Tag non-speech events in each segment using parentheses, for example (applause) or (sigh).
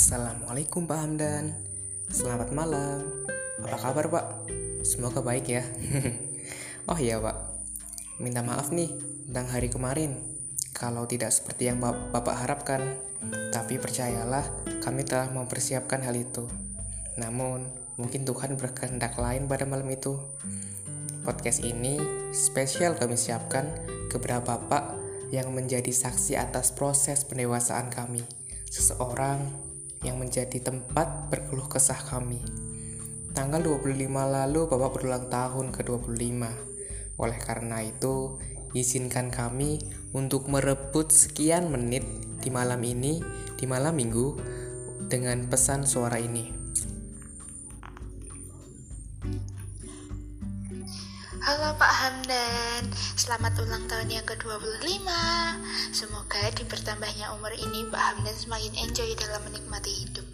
Assalamualaikum Pak Hamdan. Selamat malam. Apa kabar Pak? Semoga baik ya. (laughs) Oh iya Pak. Minta maaf nih tentang hari kemarin. Kalau tidak seperti yang Bapak harapkan. Tapi percayalah kami telah mempersiapkan hal itu. Namun mungkin Tuhan berkehendak lain pada malam itu. Podcast ini spesial kami siapkan kepada Bapak yang menjadi saksi atas proses pendewasaan kami. Seseorang yang menjadi tempat berkeluh kesah kami. Tanggal 25 lalu Bapak berulang tahun ke-25. Oleh karena itu, izinkan kami untuk merebut sekian menit di malam ini, di malam minggu, dengan pesan suara ini. Halo Pak Hamdan, selamat ulang tahun yang ke-25 Semoga di bertambahnya umur ini Pak Hamdan semakin enjoy dalam menikmati hidup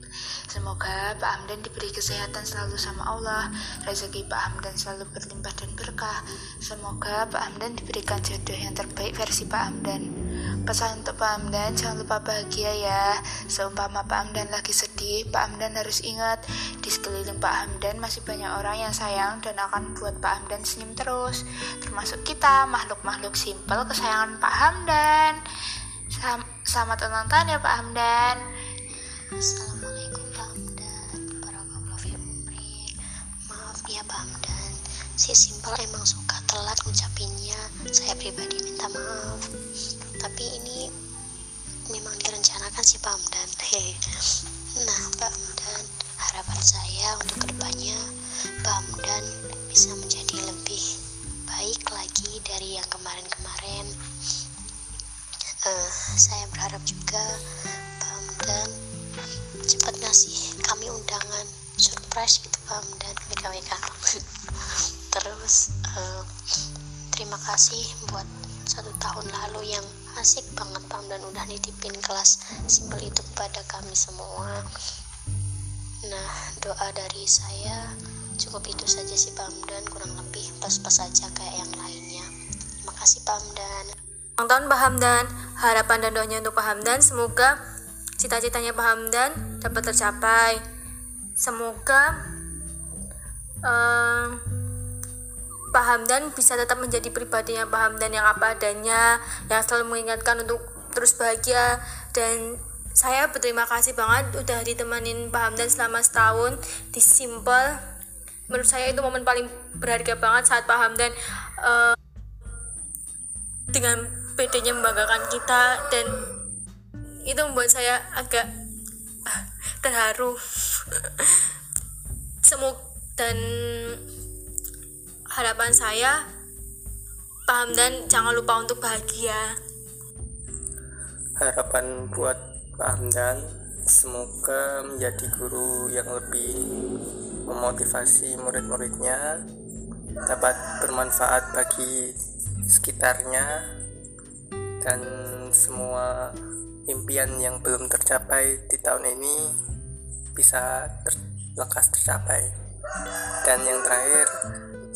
Semoga Pak Hamdan diberi kesehatan selalu sama Allah Rezeki Pak Hamdan selalu berlimpah dan berkah Semoga Pak Hamdan diberikan jodoh yang terbaik versi Pak Hamdan Pesan untuk Pak Amdan, jangan lupa bahagia ya. Seumpama Pak Amdan lagi sedih, Pak Amdan harus ingat di sekeliling Pak Amdan masih banyak orang yang sayang dan akan buat Pak Amdan senyum terus. Termasuk kita, makhluk-makhluk simpel kesayangan Pak Hamdan. Selamat ulang tahun ya Pak Hamdan. Assalamualaikum si simpel emang suka telat ngucapinnya. Saya pribadi minta maaf. Tapi ini memang direncanakan sih Pak Amdan. (laughs) Nah Pak Amdan harapan saya untuk ke depannya Pak Amdan bisa menjadi lebih baik lagi dari yang kemarin-kemarin. Uh, saya berharap juga Pak Amdan cepat ngasih kami undangan surprise gitu Pak Amdan. WKWK (laughs) terus uh, terima kasih buat satu tahun lalu yang asik banget Pam dan udah nitipin kelas simpel itu kepada kami semua. Nah doa dari saya cukup itu saja sih Pam dan kurang lebih pas-pas aja kayak yang lainnya. Terima kasih Pam dan ulang tahun Pak Hamdan. Harapan dan doanya untuk Pak Hamdan. Semoga cita-citanya Pak Hamdan dapat tercapai. Semoga uh, Pak Hamdan bisa tetap menjadi pribadinya Pak Hamdan yang apa adanya, yang selalu mengingatkan untuk terus bahagia dan saya berterima kasih banget udah ditemanin Pak Hamdan selama setahun di Simple. Menurut saya itu momen paling berharga banget saat Pak Hamdan uh, dengan PD-nya membanggakan kita dan itu membuat saya agak uh, terharu. (laughs) Semoga dan harapan saya paham dan jangan lupa untuk bahagia. Harapan buat Pak Hamdan semoga menjadi guru yang lebih memotivasi murid-muridnya dapat bermanfaat bagi sekitarnya dan semua impian yang belum tercapai di tahun ini bisa ter lekas tercapai. Dan yang terakhir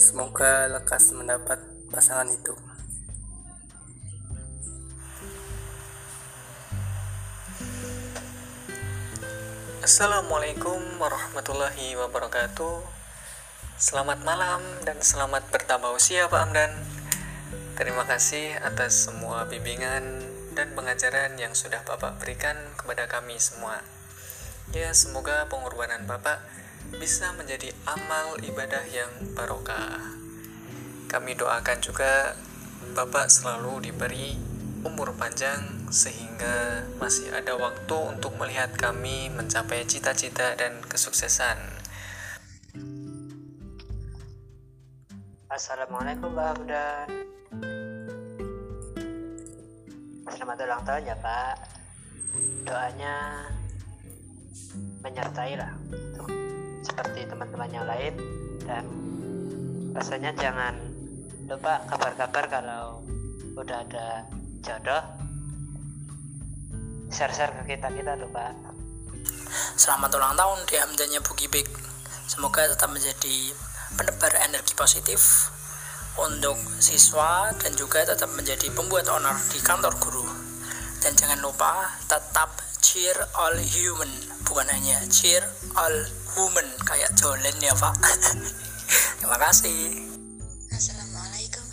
Semoga lekas mendapat pasangan itu. Assalamualaikum warahmatullahi wabarakatuh. Selamat malam dan selamat bertambah usia Pak Amdan. Terima kasih atas semua bimbingan dan pengajaran yang sudah Bapak berikan kepada kami semua. Ya, semoga pengorbanan Bapak bisa menjadi amal ibadah yang barokah. Kami doakan juga Bapak selalu diberi umur panjang sehingga masih ada waktu untuk melihat kami mencapai cita-cita dan kesuksesan. Assalamualaikum Mbak Hamdan Selamat ulang tahun ya Pak Doanya menyertai lah untuk seperti teman-teman yang lain. Dan rasanya jangan lupa kabar-kabar kalau udah ada jodoh. Share-share ke kita kita lupa. Selamat ulang tahun di hamdannya Bugi Big. Semoga tetap menjadi penebar energi positif untuk siswa dan juga tetap menjadi pembuat honor di kantor guru. Dan jangan lupa tetap cheer all human. Bukan hanya cheer all women kayak Jolen ya Pak. (laughs) Terima kasih. Assalamualaikum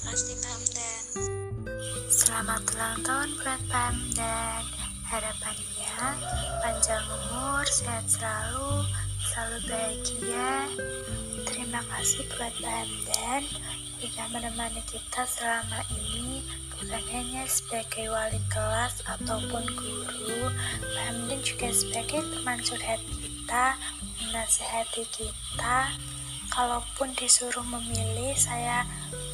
kasih Pak Hamdan. Selamat ulang tahun buat Pak Hamdan. Harapannya panjang umur, sehat selalu, selalu bahagia. Terima kasih buat Pak Hamdan sudah menemani kita selama ini bukan hanya sebagai wali kelas ataupun guru, Pak Hamdan juga sebagai teman curhat kita, menasehati kita. Kalaupun disuruh memilih, saya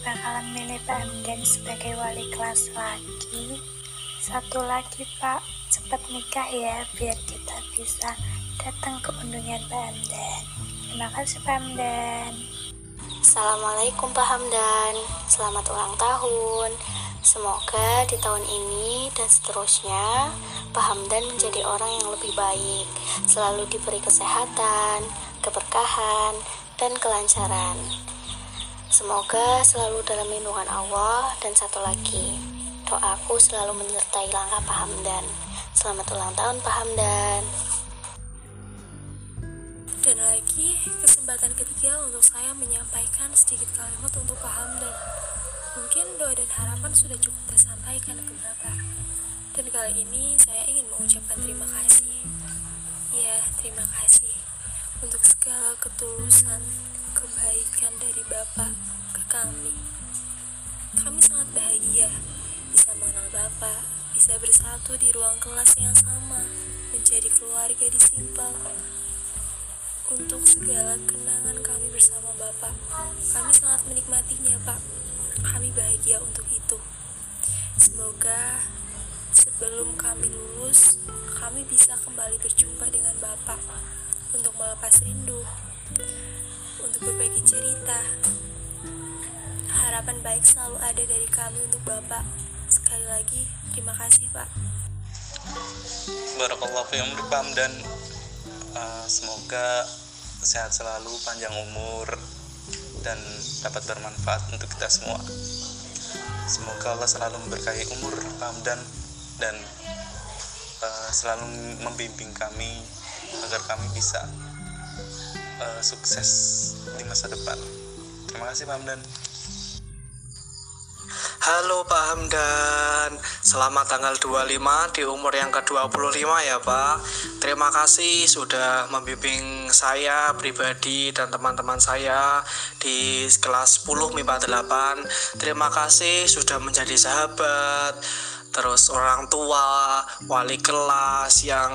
bakalan milih Pak Hamdan sebagai wali kelas lagi. Satu lagi Pak, cepat nikah ya biar kita bisa datang ke undangan Pak Hamdan. Terima kasih Pak Hamdan. Assalamualaikum Pak Hamdan. Selamat ulang tahun. Semoga di tahun ini dan seterusnya Pak Hamdan menjadi orang yang lebih baik, selalu diberi kesehatan, keberkahan, dan kelancaran. Semoga selalu dalam lindungan Allah dan satu lagi, doaku selalu menyertai langkah Pak Hamdan. Selamat ulang tahun Pak Hamdan. Dan lagi, kesempatan ketiga untuk saya menyampaikan sedikit kalimat untuk Pak Hamdan. Mungkin doa dan harapan sudah cukup tersampaikan ke Bapak. Dan kali ini saya ingin mengucapkan terima kasih. Ya, terima kasih untuk segala ketulusan, kebaikan dari Bapak ke kami. Kami sangat bahagia bisa mengenal Bapak, bisa bersatu di ruang kelas yang sama, menjadi keluarga di Simpel untuk segala kenangan kami bersama Bapak. Kami sangat menikmatinya, Pak. Kami bahagia untuk itu. Semoga sebelum kami lulus, kami bisa kembali berjumpa dengan Bapak untuk melepas rindu, untuk berbagi cerita. Harapan baik selalu ada dari kami untuk Bapak. Sekali lagi, terima kasih, Pak. Barakallahu umrik Pak dan uh, semoga sehat selalu, panjang umur dan dapat bermanfaat untuk kita semua. Semoga Allah selalu memberkahi umur Pak Hamdan dan uh, selalu membimbing kami agar kami bisa uh, sukses di masa depan. Terima kasih Pak Hamdan. Halo Pak Hamdan, selamat tanggal 25 di umur yang ke-25 ya Pak Terima kasih sudah membimbing saya pribadi dan teman-teman saya di kelas 10 MIPA 8 Terima kasih sudah menjadi sahabat terus orang tua, wali kelas yang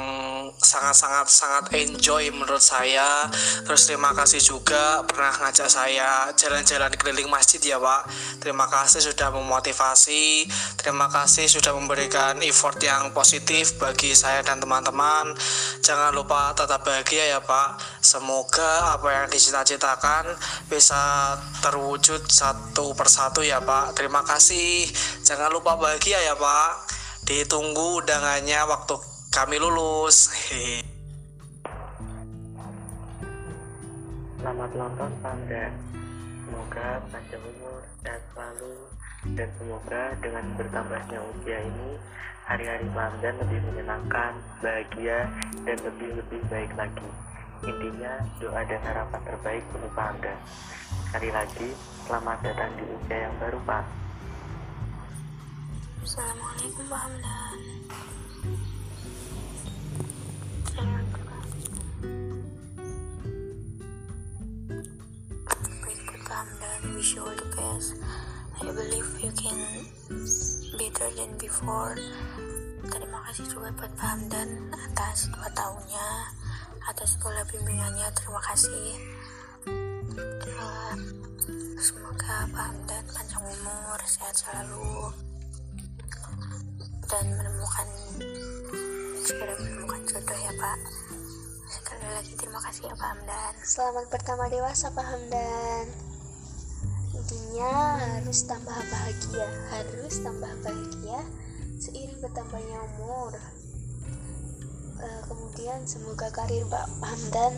sangat-sangat sangat enjoy menurut saya. Terus terima kasih juga pernah ngajak saya jalan-jalan keliling masjid ya Pak. Terima kasih sudah memotivasi, terima kasih sudah memberikan effort yang positif bagi saya dan teman-teman. Jangan lupa tetap bahagia ya Pak. Semoga apa yang dicita-citakan bisa terwujud satu persatu ya Pak. Terima kasih. Jangan lupa bahagia ya Pak. Ditunggu undangannya waktu kami lulus. Selamat ulang tahun Hamdan. Semoga panjang umur, sehat selalu, dan semoga dengan bertambahnya usia ini, hari-hari Hamdan lebih menyenangkan, bahagia, dan lebih-lebih baik lagi. Intinya, doa dan harapan terbaik untuk Hamdan. Sekali lagi, selamat datang di usia yang baru Pak. Assalamualaikum Pak Hamdan. Berikut Pak Hamdan, wish you all the best. I believe you can better than before. Terima kasih juga buat Pak Hamdan atas dua tahunnya, atas segala bimbingannya. Terima kasih. Semoga Pak Hamdan panjang umur, sehat selalu, dan menemukan segera menemukan jodoh ya Pak. Sekali lagi terima kasih ya Pak Hamdan. Selamat bertambah dewasa Pak Hamdan. Intinya harus tambah bahagia, harus tambah bahagia seiring bertambahnya umur. Eh, kemudian semoga karir Pak Hamdan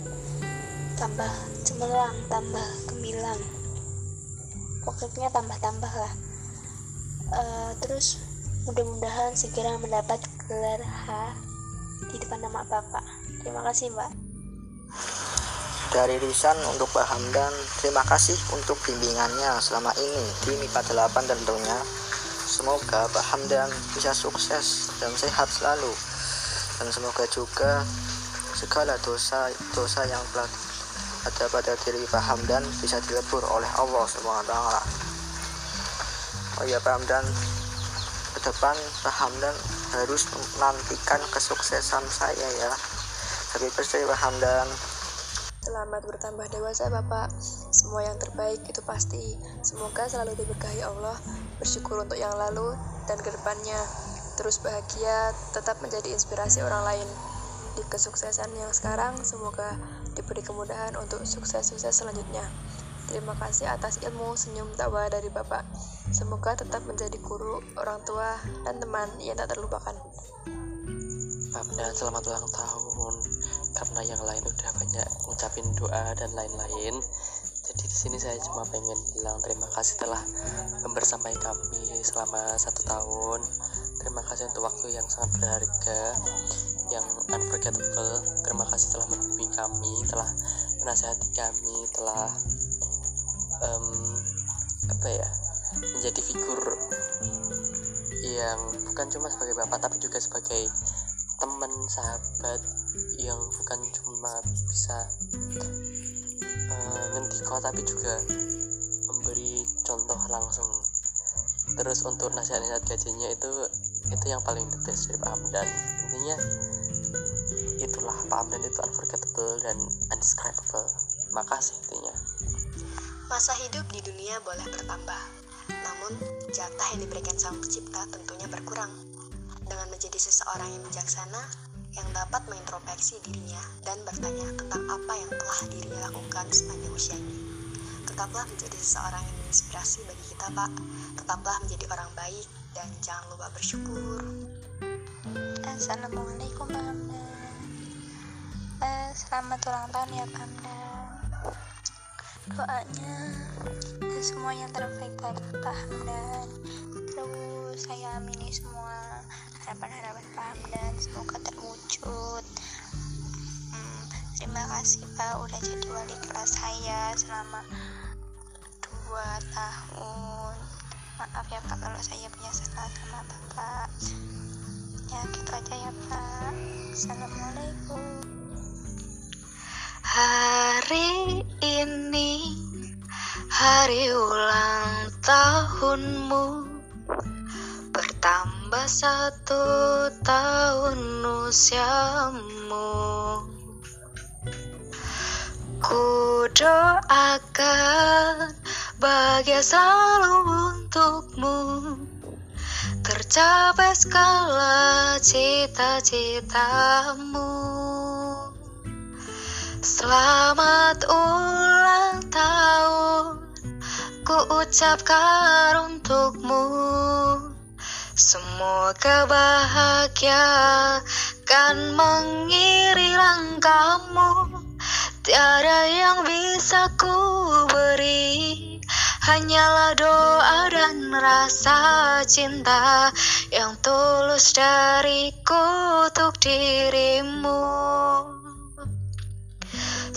tambah cemerlang, tambah gemilang. Pokoknya tambah-tambah lah. Eh, terus mudah-mudahan segera mendapat gelar H di depan nama Bapak. Terima kasih Mbak. Dari Risan untuk Pak Hamdan, terima kasih untuk bimbingannya selama ini di MIPA 8 tentunya. Semoga Pak Hamdan bisa sukses dan sehat selalu. Dan semoga juga segala dosa dosa yang telah ada pada diri Pak Hamdan bisa dilebur oleh Allah SWT. Oh ya Pak Hamdan, ke depan Pak Hamdan harus menantikan kesuksesan saya ya. Happy birthday Pak Hamdan. Selamat bertambah dewasa Bapak. Semua yang terbaik itu pasti. Semoga selalu diberkahi Allah. Bersyukur untuk yang lalu dan ke depannya. Terus bahagia, tetap menjadi inspirasi orang lain. Di kesuksesan yang sekarang, semoga diberi kemudahan untuk sukses-sukses selanjutnya. Terima kasih atas ilmu senyum tawa dari Bapak. Semoga tetap menjadi guru, orang tua, dan teman yang tak terlupakan. Hamdan selamat ulang tahun karena yang lain udah banyak ngucapin doa dan lain-lain jadi di sini saya cuma pengen bilang terima kasih telah membersamai kami selama satu tahun terima kasih untuk waktu yang sangat berharga yang unforgettable terima kasih telah membimbing kami telah menasihati kami telah um, apa ya menjadi figur yang bukan cuma sebagai bapak tapi juga sebagai teman sahabat yang bukan cuma bisa uh, ngendiko tapi juga memberi contoh langsung. Terus untuk nasihat-nasihat gajinya itu itu yang paling the best dari Pak Hamdan intinya itulah Pak Hamdan itu unforgettable dan undescribable. Makasih intinya masa hidup di dunia boleh bertambah namun jatah yang diberikan sang pencipta tentunya berkurang dengan menjadi seseorang yang bijaksana yang dapat mengintrospeksi dirinya dan bertanya tentang apa yang telah dirinya lakukan sepanjang usianya. Tetaplah menjadi seseorang yang menginspirasi bagi kita, Pak. Tetaplah menjadi orang baik dan jangan lupa bersyukur. Assalamualaikum Pak Hamdan. Eh, selamat ulang tahun ya Pak. Doanya dan semua yang terbaik buat Pak Hamdan. Terus saya amini semua harapan-harapan Pak Hamdan. Semoga terwujud. Hmm, terima kasih Pak udah jadi wali kelas saya selama dua tahun. Maaf ya Pak kalau saya punya salah sama Bapak. Ya gitu aja ya Pak. Assalamualaikum Hari ini hari ulang tahunmu. Bertambah satu tahun usiamu. Ku doakan bahagia selalu untukmu. Tercapai segala cita-citamu Selamat ulang tahun. Ku ucapkan untukmu. Semoga bahagia kan mengiri langkahmu. Tiada yang bisa ku beri. Hanyalah doa dan rasa cinta Yang tulus dariku untuk dirimu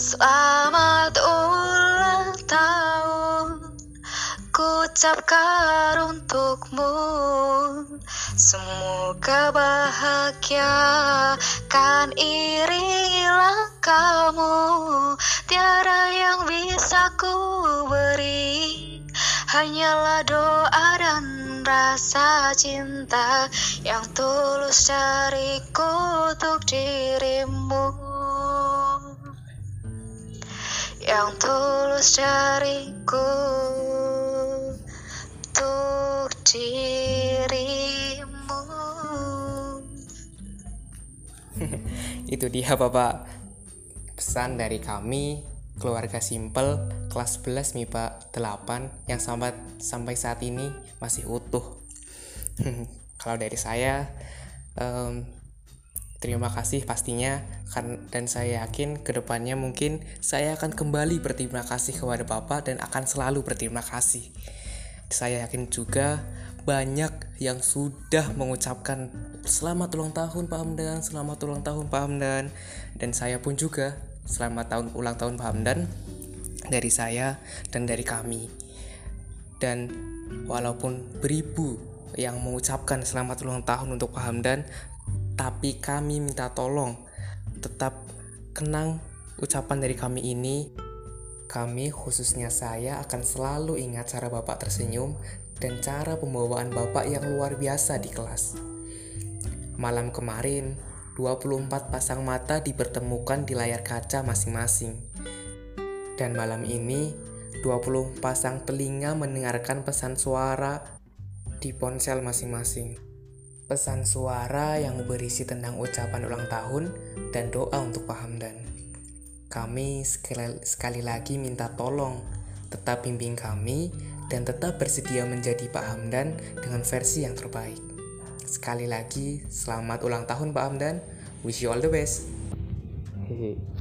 Selamat ulang tahun. Ku ucapkan untukmu. Semoga bahagia. Kan iringi langkahmu Tiada yang bisa ku beri. Hanyalah doa dan rasa cinta Yang tulus dariku untuk dirimu Yang tulus dariku untuk dirimu (laughs) Itu dia Bapak. Pesan dari kami keluarga simple kelas 11 MIPA 8 yang sampai sampai saat ini masih utuh. (laughs) Kalau dari saya um, terima kasih pastinya kan dan saya yakin ke depannya mungkin saya akan kembali berterima kasih kepada Bapak dan akan selalu berterima kasih. Saya yakin juga banyak yang sudah mengucapkan selamat ulang tahun Pak Hamdan, selamat ulang tahun Pak Hamdan dan saya pun juga selamat tahun ulang tahun Pak Hamdan dari saya dan dari kami. Dan walaupun beribu yang mengucapkan selamat ulang tahun untuk Pak Hamdan, tapi kami minta tolong tetap kenang ucapan dari kami ini. Kami khususnya saya akan selalu ingat cara Bapak tersenyum dan cara pembawaan Bapak yang luar biasa di kelas. Malam kemarin, 24 pasang mata dipertemukan di layar kaca masing-masing. Dan malam ini, 20 pasang telinga mendengarkan pesan suara di ponsel masing-masing. Pesan suara yang berisi tentang ucapan ulang tahun dan doa untuk Pak Hamdan. Kami sekali, lagi minta tolong tetap bimbing kami dan tetap bersedia menjadi Pak Hamdan dengan versi yang terbaik. Sekali lagi, selamat ulang tahun Pak Hamdan. Wish you all the best. Hehe.